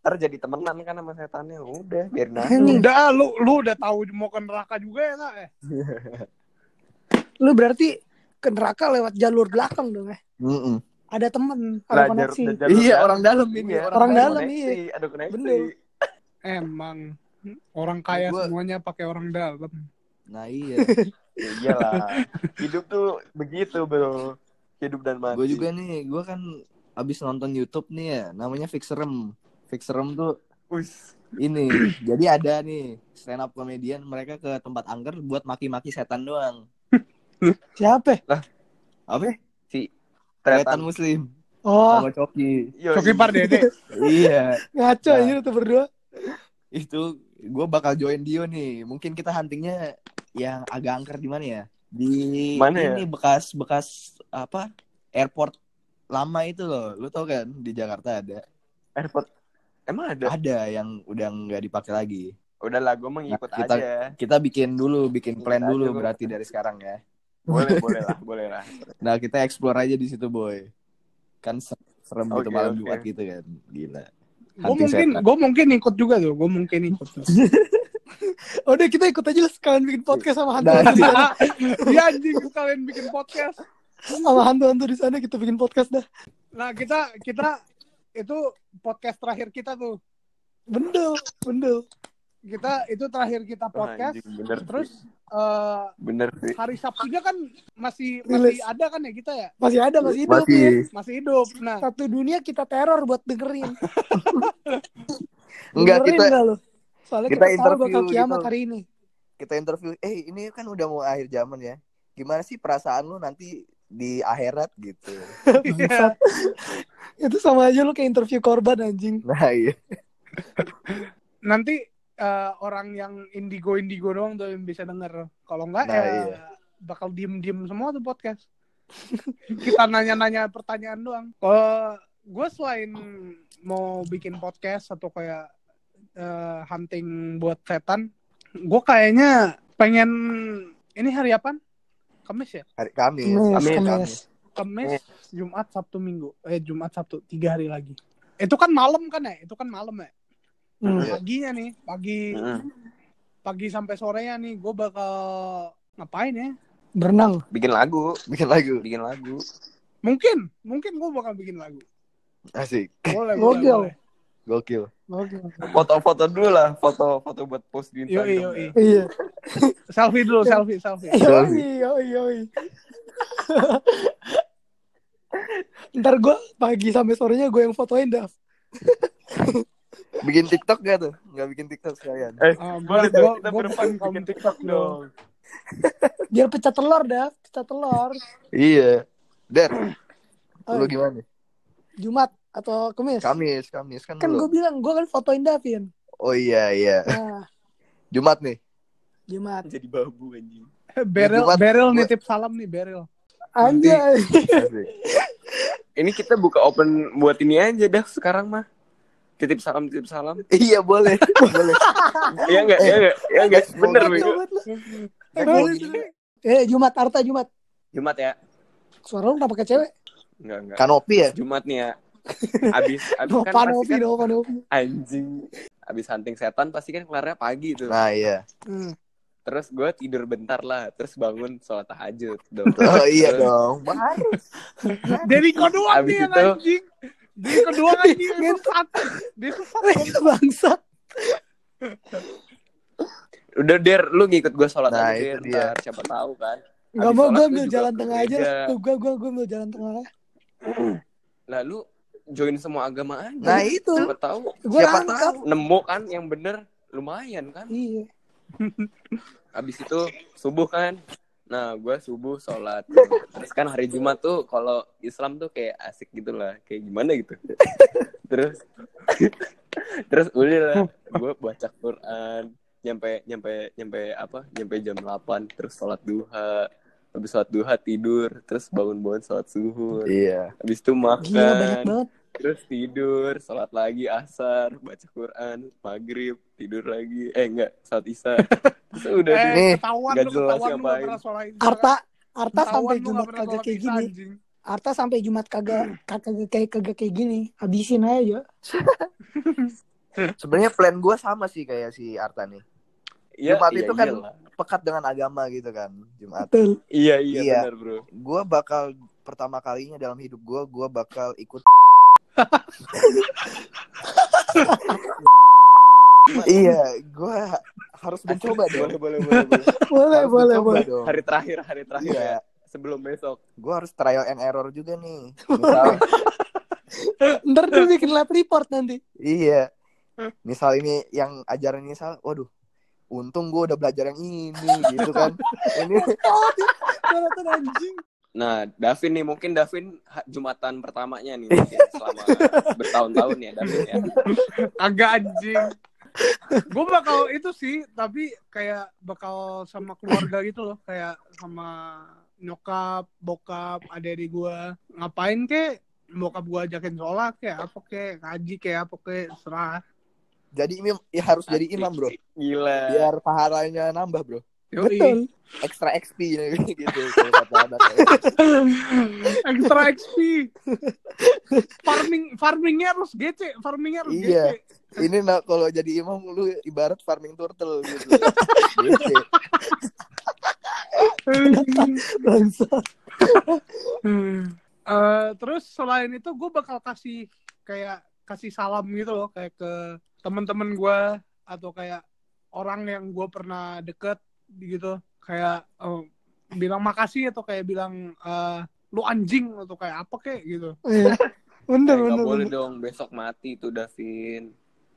Ntar jadi temenan kan sama setannya udah biarin [LAUGHS] aja. Anjing. Udah, lu lu udah tahu mau ke neraka juga ya nak? Eh? [LAUGHS] Lu berarti ke neraka lewat jalur belakang dong ya. Mm-mm. Ada temen, ada Lah, koneksi. jar- Iya, orang dalam ini. Iya, Orang dalam, koneksi, iya. Ada koneksi. Bener. [LAUGHS] Emang orang kaya Gua- semuanya pakai orang dalam. Nah iya. Ya iyalah. Hidup tuh begitu, Bro. Hidup dan mati. gue juga nih, gue kan abis nonton YouTube nih ya, namanya Fixerem. Fixerem tuh Us. ini, jadi ada nih stand up comedian mereka ke tempat angker buat maki-maki setan doang. [LAUGHS] Siapa? Apa? Si Setan muslim Oh, sama Coki. Coki Pardede. [LAUGHS] iya, ngaco Nah. aja tuh berdua. itu gue bakal join Dio nih. Mungkin kita huntingnya yang agak angker di mana ya? Di Mana ya? ini bekas bekas apa? Airport lama itu loh. Lu tau kan di Jakarta ada. airport. Emang ada? Ada yang udah nggak dipakai lagi. Udahlah, gue mau ngikut Nah, kita- aja. Kita bikin dulu, bikin plan Iya, dulu berarti dari sekarang ya. Boleh, [LAUGHS] boleh lah, boleh lah. Nah, kita explore aja di situ, boy. Kan ser- serem gitu Oke, malam oke. Jumat gitu kan. Gila. Gue mungkin, gue mungkin ikut juga tuh. Gue mungkin ikut. Tuh. [LAUGHS] Udah kita ikut aja lah sekalian bikin podcast sama Nah, di sana. Iya anjing kalian bikin podcast. Sama hantu-hantu di sana kita bikin podcast dah. Nah kita kita itu podcast terakhir kita tuh. Bendel, bendel. Kita itu terakhir kita podcast. Anjing, bener Terus sih. eh, bener sih. hari Sabtunya kan masih masih Rilis. ada kan ya kita ya Masih ada, masih hidup Masih. ya. masih hidup. Nah Satu dunia kita teror buat dengerin. [LAUGHS] Enggak, kita nggak lu? Soalnya kita kita, tahu bakal interview kiamat gitu. hari ini. kita interview, eh ini kan udah mau akhir zaman ya. Gimana sih perasaan lu nanti di akhirat gitu. [LAUGHS] Bangsat. Itu sama aja lu kayak interview korban anjing. Nah, iya. nanti eh, orang yang indigo indigo doang tuh yang bisa denger. Kalau enggak Nah, ya iya. bakal diem diem semua tuh podcast. [LAUGHS] kita nanya nanya pertanyaan doang. Kalau gue selain mau bikin podcast atau kayak eh, hunting buat setan, gue kayaknya pengen ini hari apa? Kamis ya? Hari Kamis. Kamis, Kamis. Kamis. Kamis. Kamis, Jumat, Sabtu, Minggu. Eh Jumat, Sabtu, tiga hari lagi. Itu kan malam kan ya? Itu kan malam ya? Hmm. Iya. Paginya nih, pagi Mm. pagi sampai sorenya nih, gue bakal ngapain ya? Berenang. Bikin lagu, Bikin lagu. bikin lagu. Mungkin, mungkin gue bakal bikin lagu. Asik. Boleh, boleh, boleh. Gokil. Oke. Foto-foto dulu lah, foto-foto buat post di Yoi, Instagram. yoi. Iya. Selfie dulu, selfie, selfie. Yoi, yoi, yoi. Ntar gue pagi sampai sorenya gue yang fotoin Dav. Bikin TikTok gak tuh? Gak bikin TikTok sekalian. Eh, Ah, boleh gua- kita berempat bikin TikTok dong. Biar pecah telur Dav, pecah telur. Iya. Der, Oh, lu gimana? Jumat atau Kamis? Kamis, Kamis kan, Kan gue bilang gue kan fotoin Davin. Oh iya, iya. Nah, Jumat nih. Jumat. Jadi babu anjing. Beril, Jumat, Beril gua- nitip salam nih, Beril. Anjay. Ini kita buka open buat ini aja dah sekarang mah. Titip salam, titip salam. Iya, boleh. [LAUGHS] boleh. Iya enggak? Iya enggak? Iya enggak? Bener, Bego. hebat lu. Eh. Eh, Jumat, Arta Jumat. Jumat ya? Suara lu kenapa pakai cewek? Enggak, enggak. Kanopi ya? Jumat nih ya. Abis, abis kan Nova pasti Novi, kan Nova Novi. anjing. Abis hunting setan pasti kan kelarnya pagi tuh. Nah, iya. Hmm. Terus gue tidur bentar lah, terus bangun sholat tahajud dong. [LAUGHS] Oh iya Terus dong. Baru. [LAUGHS] Dari kau doang Abis nih yang itu- anjing. Dari kau doang anjing yang sesat. Dia sesat. [LAUGHS] dong. Bangsa. Udah der, lu ngikut gue sholat Nah, aja dia. ntar siapa tahu kan. Gak mau gue ambil jalan tengah aja. Tuh, gue gue gue ambil jalan tengah. Lalu join semua agama aja. Nah, itu. Siapa tahu Gue Siapa rangkap. nemu kan yang bener lumayan kan. Iya. [LAUGHS] Abis itu subuh kan. Nah, gue subuh sholat. Terus kan hari Jumat tuh kalau Islam tuh kayak asik gitu lah. Kayak gimana gitu. [LAUGHS] Terus [LAUGHS] terus udah lah. Gue baca Quran. Nyampe, nyampe, nyampe apa? Nyampe jam 8. Terus sholat duha. Habis sholat duha tidur. Terus bangun-bangun sholat suhur. Iya. Habis itu Gila banyak makan. banget. Terus tidur. Sholat lagi asar. Baca Quran. Maghrib. Tidur lagi. Eh enggak. Sholat isya. Terus udah Eh. Nih, ketahuan nggak lu, jelas ngapain. Arta Arta sampai Jumat kagak kayak gini. anjing. Arta sampai Jumat kagak kagak kayak kagak kayak gini. Habisin aja. [LAUGHS] Sebenarnya plan gue sama sih kayak si Arta nih. Iya, Jumat iya, itu kan iyalah. pekat dengan agama gitu kan. Jumat. Betul. Iya, iya, Iya. benar, Bro. Gue bakal pertama kalinya dalam hidup gue, gue bakal ikut. Iya, gue harus mencoba dong. Boleh, boleh, boleh, boleh. [LAUGHS] Boleh Harus boleh mencoba boleh. dong. Hari terakhir, hari terakhir Iya. ya. Sebelum besok. Gue harus trial and error juga nih. [LAUGHS] Misal, Ntar dia bikin lab report nanti. iya. Misal ini yang ajaran ini salah, waduh. Untung gue udah belajar yang ini gitu kan. [LAUGHS] Ini Kelihatan anjing. Nah, Davin nih, mungkin Davin Jumatan pertamanya nih mungkin [LAUGHS] selama bertahun-tahun ya, Davin ya. Agak anjing. gue bakal itu sih, tapi kayak bakal sama keluarga gitu loh, kayak sama nyokap, bokap, adik-adik gue ngapain kek bokap gue ajakin sholat kayak apa kek ngaji kayak apa kek serah jadi imam ya harus jadi imam bro. Gila. Biar pahalanya nambah bro. Yoi. Betul. Extra XP [LAUGHS] gitu. kata anak. [LAUGHS] extra XP [LAUGHS] farming farmingnya harus gece farmingnya harus Iya. gece Ini nak kalau jadi imam lu ibarat farming turtle gitu. Gitu. Bangsa. Eh, terus selain itu gue bakal kasih kayak kasih salam gitu loh kayak ke teman-teman gue atau kayak orang yang gue pernah deket gitu kayak eh, bilang makasih atau kayak bilang eh, lu anjing atau kayak apa kayak gitu Iya. Bener Eh, nggak bener. boleh bener. dong besok mati tuh Davin.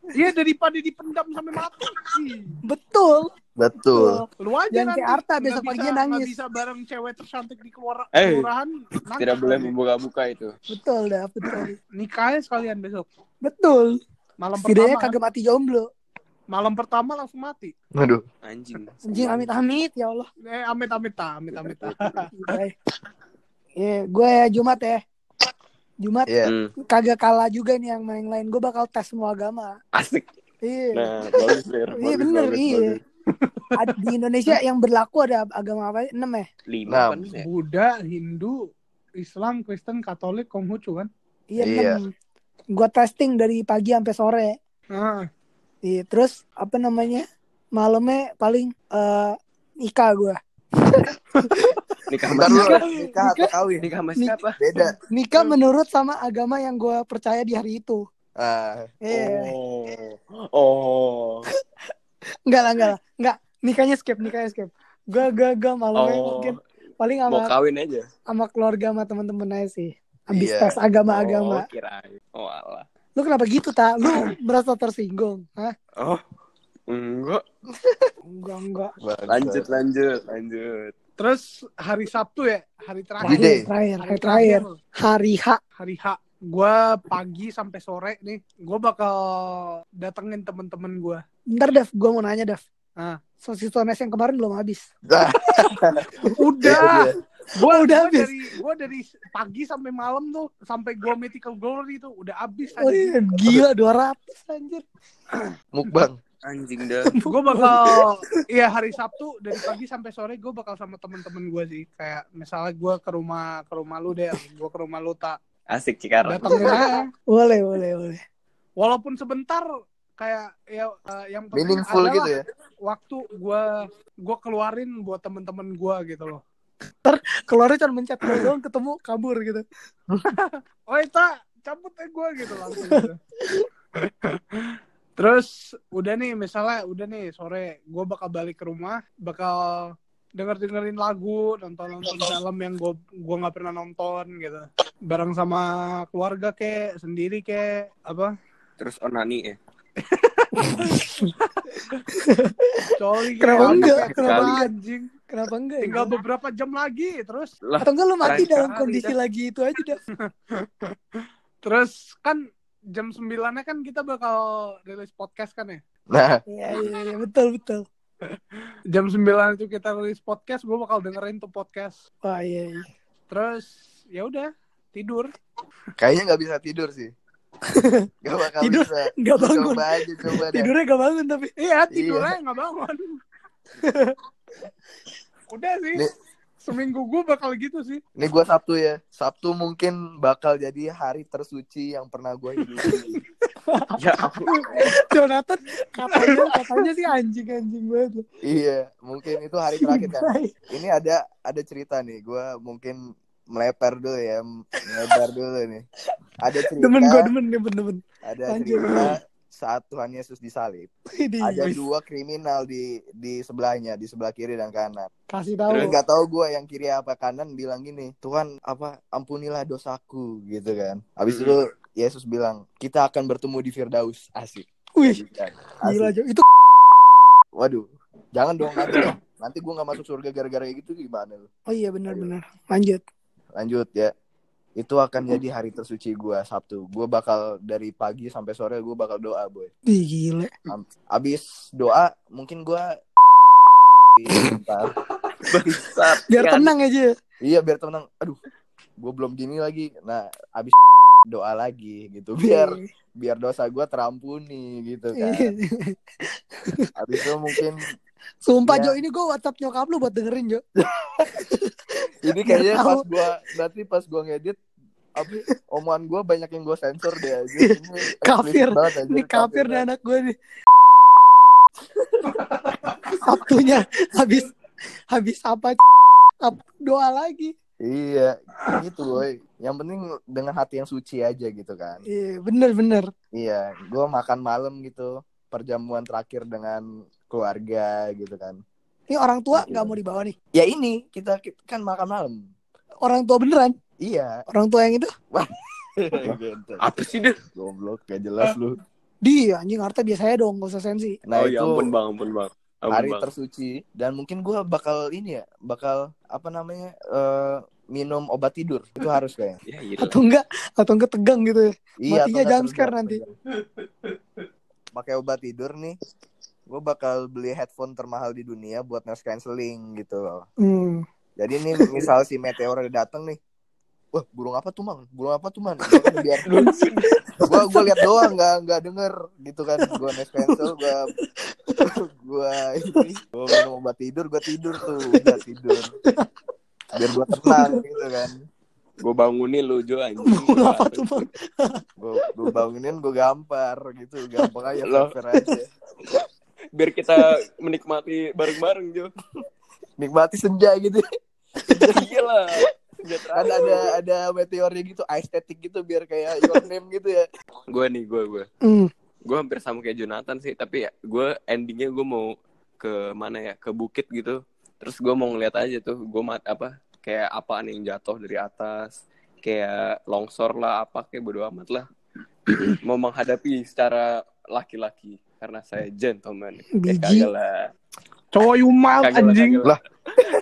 iya daripada dipendam sampai mati Betul. Betul. lu aja Jangan nanti kayak Arta, besok paginya nggak nangis. bisa bareng cewek tercantik di keluar Eh, kelurahan nangis Tidak boleh membuka-buka itu. Betul dah, betul. nikahnya sekalian besok Betul. malam Setidaknya pertama kan? kagak mati jomblo. Malam pertama langsung mati Aduh. Anjing. Anjing amit-amit ya Allah. eh amit amit ta amit amit ta Iya. Iya, gue ya Jumat ya. Jumat. Hmm, kagak kalah juga nih yang main lain. Gue bakal tes semua agama. asik. Iya. Nah, bagus. Iya bener iya. Di Indonesia yang berlaku ada agama apa? Enam ya? Lima kan? Buddha, Hindu, Islam, Kristen, Katolik, Konghucu kan? Iya Iya. enam. Gue testing dari pagi sampai sore. Ah, Iya. Terus apa namanya? Malamnya paling eh nikah gue. [LAUGHS] Nikah sama siapa? nikah atau kawin? Nikah sama siapa? Beda. Nikah menurut sama agama yang gue percaya di hari itu. Ah, Iya. Oh. Oh. Enggak lah, enggak lah. Enggak. Nikahnya skip, nikahnya skip. Gue gue gue malamnya Oh. mungkin paling Mau sama kawin aja. sama keluarga sama temen-temen aja sih. Habis Iya. tes agama-agama. Oh, kirain. Oh, alah. Lu kenapa gitu, Ta? Lu merasa tersinggung? Hah? Oh. Enggak. Enggak, enggak. Lanjut, lanjut, lanjut. terus hari Sabtu ya, hari terakhir. Day. Terakhir, terakhir, hari terakhir. Hari H. Hari H. Gua pagi sampai sore nih, gua bakal datengin temen-temen gua. Bentar, Dev. Gue mau nanya, Dev. Ah. Sosis Tones yang kemarin belum habis. Ah, [LAUGHS] Udah, gua Oh, udah gua habis. dari gua dari pagi sampai malam tuh, sampai gua Mythical Glory tuh udah habis Oh, tadi. iya, gila 200 anjir. Mukbang. Anjing dah. [LAUGHS] gue bakal iya hari Sabtu dari pagi sampai sore gue bakal sama temen-temen gue sih kayak misalnya gue ke rumah ke rumah lu deh gue ke rumah lu tak Asik Cikarang. Boleh, boleh, boleh. walaupun sebentar kayak ya eh, yang penting Meaningful adalah gitu ya. waktu gue gue keluarin buat temen-temen gue gitu loh Keluarnya cuma mencet gua doang ketemu kabur gitu. [LAUGHS] oh tak cabut ya gue gitu langsung gitu. [LAUGHS] terus udah nih misalnya udah nih sore gue bakal balik ke rumah bakal denger dengerin lagu nonton nonton film yang gue gua nggak pernah nonton gitu bareng sama keluarga kek sendiri kek apa Terus onani ya. [LAUGHS] coli Kenapa apa enggak? Kenapa anjing Kenapa enggak ya? tinggal beberapa jam lagi terus Lah, Atau enggak lu mati dalam kondisi dah. lagi itu aja, Dev. [LAUGHS] terus kan jam 9 kan kita bakal rilis podcast kan ya Nah, Iya, iya, iya, betul, betul. [LAUGHS] jam 9 itu kita rilis podcast gue bakal dengerin tuh podcast Wah, iya, iya. terus ya udah tidur kayaknya nggak bisa tidur sih. [LAUGHS] Gak bakal Tidur, bisa. nggak bangun. Coba aja, coba. Tidurnya gak bangun tapi. iya tidurnya nggak bangun udah sih Nih. seminggu gue bakal gitu sih Ini gue Sabtu ya. Sabtu mungkin bakal jadi hari tersuci yang pernah gue hidupi. [LAUGHS] Ya. Jonathan katanya katanya sih anjing anjing banget. iya, mungkin itu hari terakhir kan. Ini ada ada cerita nih. Gue mungkin meleper dulu ya, melebar dulu nih. Ada cerita, Demen gue demen demen demen. ada cerita saat Tuhan Yesus disalib. Ada dua kriminal di di sebelahnya, di sebelah kiri dan kanan. kasih tahu. Terus nggak tahu gue yang kiri apa kanan bilang gini, Tuhan apa ampunilah dosaku gitu kan. Habis itu Yesus bilang kita akan bertemu di Firdaus asik. Wih, Asik. gila Jo. Itu Waduh, jangan dong nanti dong. Nanti gue nggak masuk surga gara-gara gitu gimana lu? Oh iya benar benar. Lanjut. Lanjut ya. Itu akan jadi hari tersuci gue Sabtu. Gue bakal dari pagi sampai sore gue bakal doa boy. Ih, gila. Abis doa mungkin gue. [LAUGHS] Biar Ya, tenang aja. Iya biar tenang. Aduh, gue belum gini lagi. Nah, abis doa lagi gitu biar biar dosa gue terampuni gitu kan. [LAUGHS] Abis itu mungkin Sumpah Ya. Jo, ini gue WhatsApp nyokap lu buat dengerin Jo. [LAUGHS] ini kayaknya pas gue nanti pas gue ngedit apa omongan gue banyak yang gue sensor deh aja. Ini Kafir. banget. Ini kafir nih anak gue nih. [LAUGHS] Sabtunya habis habis apa doa lagi. Iya, gitu boy. Yang penting dengan hati yang suci aja gitu kan. Iya, bener bener. Iya, gue makan malam gitu, perjamuan terakhir dengan keluarga gitu kan. Ini orang tua Gitu. nggak mau dibawa nih. Ya ini kita, kita kan makan malam. Orang tua beneran. Iya. Orang tua yang itu. [LAUGHS] Apa sih deh? Goblok, gak jelas lu. Dia anjing harta biasanya dong, gak usah sensi. Nah oh itu ya ampun bang, ampun bang. Ampun, hari bang. tersuci dan mungkin gue bakal ini ya, bakal apa namanya eh, minum obat tidur itu harus kayaknya. Ya iya. Atau enggak, atau enggak tegang gitu ya. Iya. Matinya jam scare nanti. Pakai obat tidur nih, gue bakal beli headphone termahal di dunia buat noise cancelling gitu loh. Hmm. Jadi nih misal si meteor udah dateng nih, wah burung apa tuh mang burung apa tuh man kan biar [LAUGHS] gua gua lihat doang nggak nggak denger gitu kan gua naik pencil gua gua ini gua minum obat tidur gua tidur tuh udah tidur biar gua tenang gitu kan Gue bangunin lu Jo anjing. Burung apa tuh, Bang? gua bangunin gua gampar gitu gampang aja Loh. fair aja Biar kita menikmati bareng-bareng Jo. nikmati senja gitu Iya lah. ada ada ada meteornya gitu estetik gitu biar kayak your name gitu ya Gue nih, gue, gue. Hmm. Gue hampir sama kayak Jonathan sih, tapi ya gue endingnya gue mau ke mana ya, ke bukit gitu. Terus gue mau ngeliat aja tuh, gue mat apa, kayak apaan yang jatuh dari atas, kayak longsor lah, apa kayak bodo amat lah. [CLEARS THROAT] mau menghadapi secara laki-laki karena saya gentleman. Eh, Biji. kagak lah. Cowok yumal lah, anjing. lah.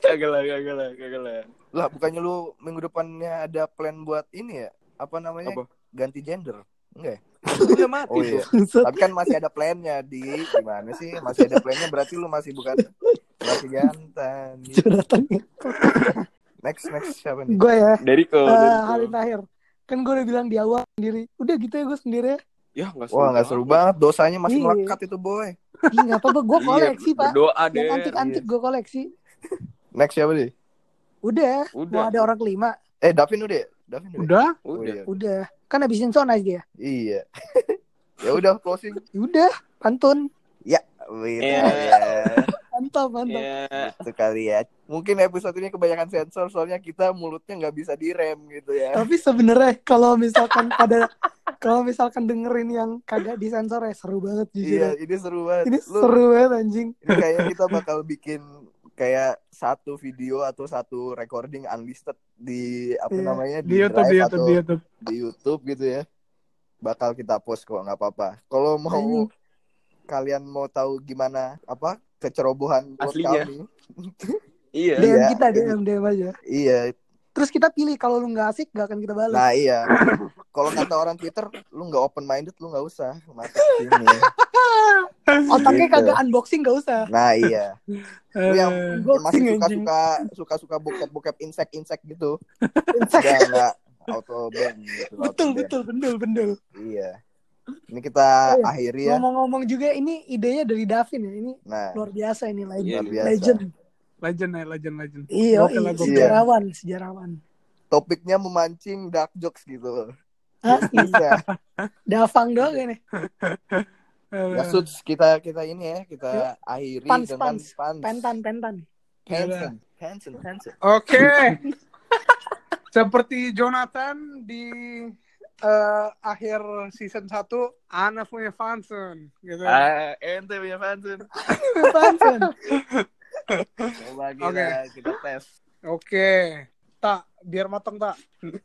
Kagak lah, kagak lah, kagak lah. lah bukannya lu minggu depannya ada plan buat ini ya apa namanya Apa? ganti gender enggak ya? [LAUGHS] Udah mati oh tuh. iya tapi kan masih ada plannya di gimana sih masih ada plannya berarti lu masih bukan masih jantan Jonathan next next siapa nih gue ya Deriko, eh, Deriko. hari terakhir kan gue udah bilang di awal sendiri udah gitu ya gue sendiri ya Ya, nggak seru. wah nggak seru banget dosanya masih Iya. melekat itu boy Ih, nggak apa-apa gue Iya, koleksi pak Berdoa deh. yang antik-antik gue koleksi next siapa nih udah Udah. mau ada orang kelima eh Davin udah ya? Davin udah Udah? Oh, Udah. iya. udah kan aja dia iya [LAUGHS] ya udah closing Ya udah pantun ya Wih, Iya. ya. Mantap mantap Ya, itu kali ya mungkin episode ini kebanyakan sensor soalnya kita mulutnya nggak bisa direm gitu ya tapi sebenarnya kalau misalkan pada kalau misalkan dengerin yang kagak disensor ya seru banget jujur iya ya. ini seru banget ini Lu- seru banget anjing ini kayaknya kita bakal bikin kayak satu video atau satu recording unlisted di apa Iya. namanya Di YouTube, Drive di atau YouTube, di YouTube. di YouTube gitu ya bakal kita post kok nggak apa-apa kalau mau Anjing. kalian mau tahu gimana apa kecerobohan Aslinya. kami [LAUGHS] iya. DM Iya. kita DM DM aja iya terus kita pilih kalau lu nggak asik gak akan kita balas nah iya [LAUGHS] kalau kata orang Twitter lu nggak open minded lu nggak usah masuk sini [LAUGHS] otaknya gitu. kagak unboxing gak usah nah iya lu yang Unboxing masih suka suka suka suka bokep bokep insek insek gitu udah nggak auto ban gitu auto betul ban. betul betul betul Iya. Ini kita Oh, iya. akhiri ya. ngomong-ngomong juga ini idenya dari Davin ya ini Nah, luar biasa ini legend Iya, biasa. legend Legend ya, legend, legend. iya iya, sejarawan sejarawan topiknya memancing dark jokes gitu. Hah? Bisa. [LAUGHS] Davang doang ini [LAUGHS] Ya suits kita kita ini ya, kita akhiri Pans, dengan pans. pans. pentan pentan Hansen. Hansen, Hansen. Oke. [LAUGHS] Seperti Jonathan di eh, akhir season 1, Ana punya Fansen. Gitu. Ah, ente punya Hansen. [LAUGHS] pentan Coba kita, Oke. kita tes. Oke. Tak, biar matang tak.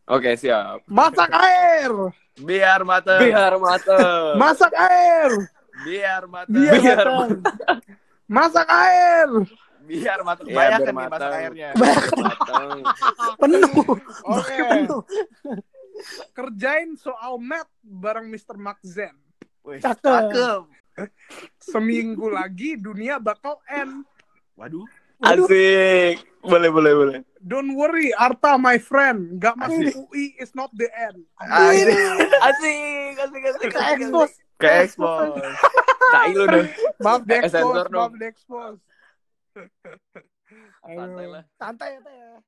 Oke, siap. Masak air. Biar mateng. Biar mateng. Masak air. Biar mateng. biar Biar matang Masak air. Biar mateng. Iya, Bayangkan biar nih masak airnya. mateng. penuh Oke. penuh Kerjain soal math bareng Mr. Mark Zen. Wih, Cakep. cakep. Seminggu lagi dunia bakal end. Waduh. Waduh. Asik. Boleh, boleh, boleh. Don't worry, Arta, my friend. Gak masuk Asik. UI is not the end. Asik. Asik, asik, asik. ke expose Ke expose. Tai lu dong. Maaf di Eh, expose, maaf di expose. Santai lah. santai ya Teh.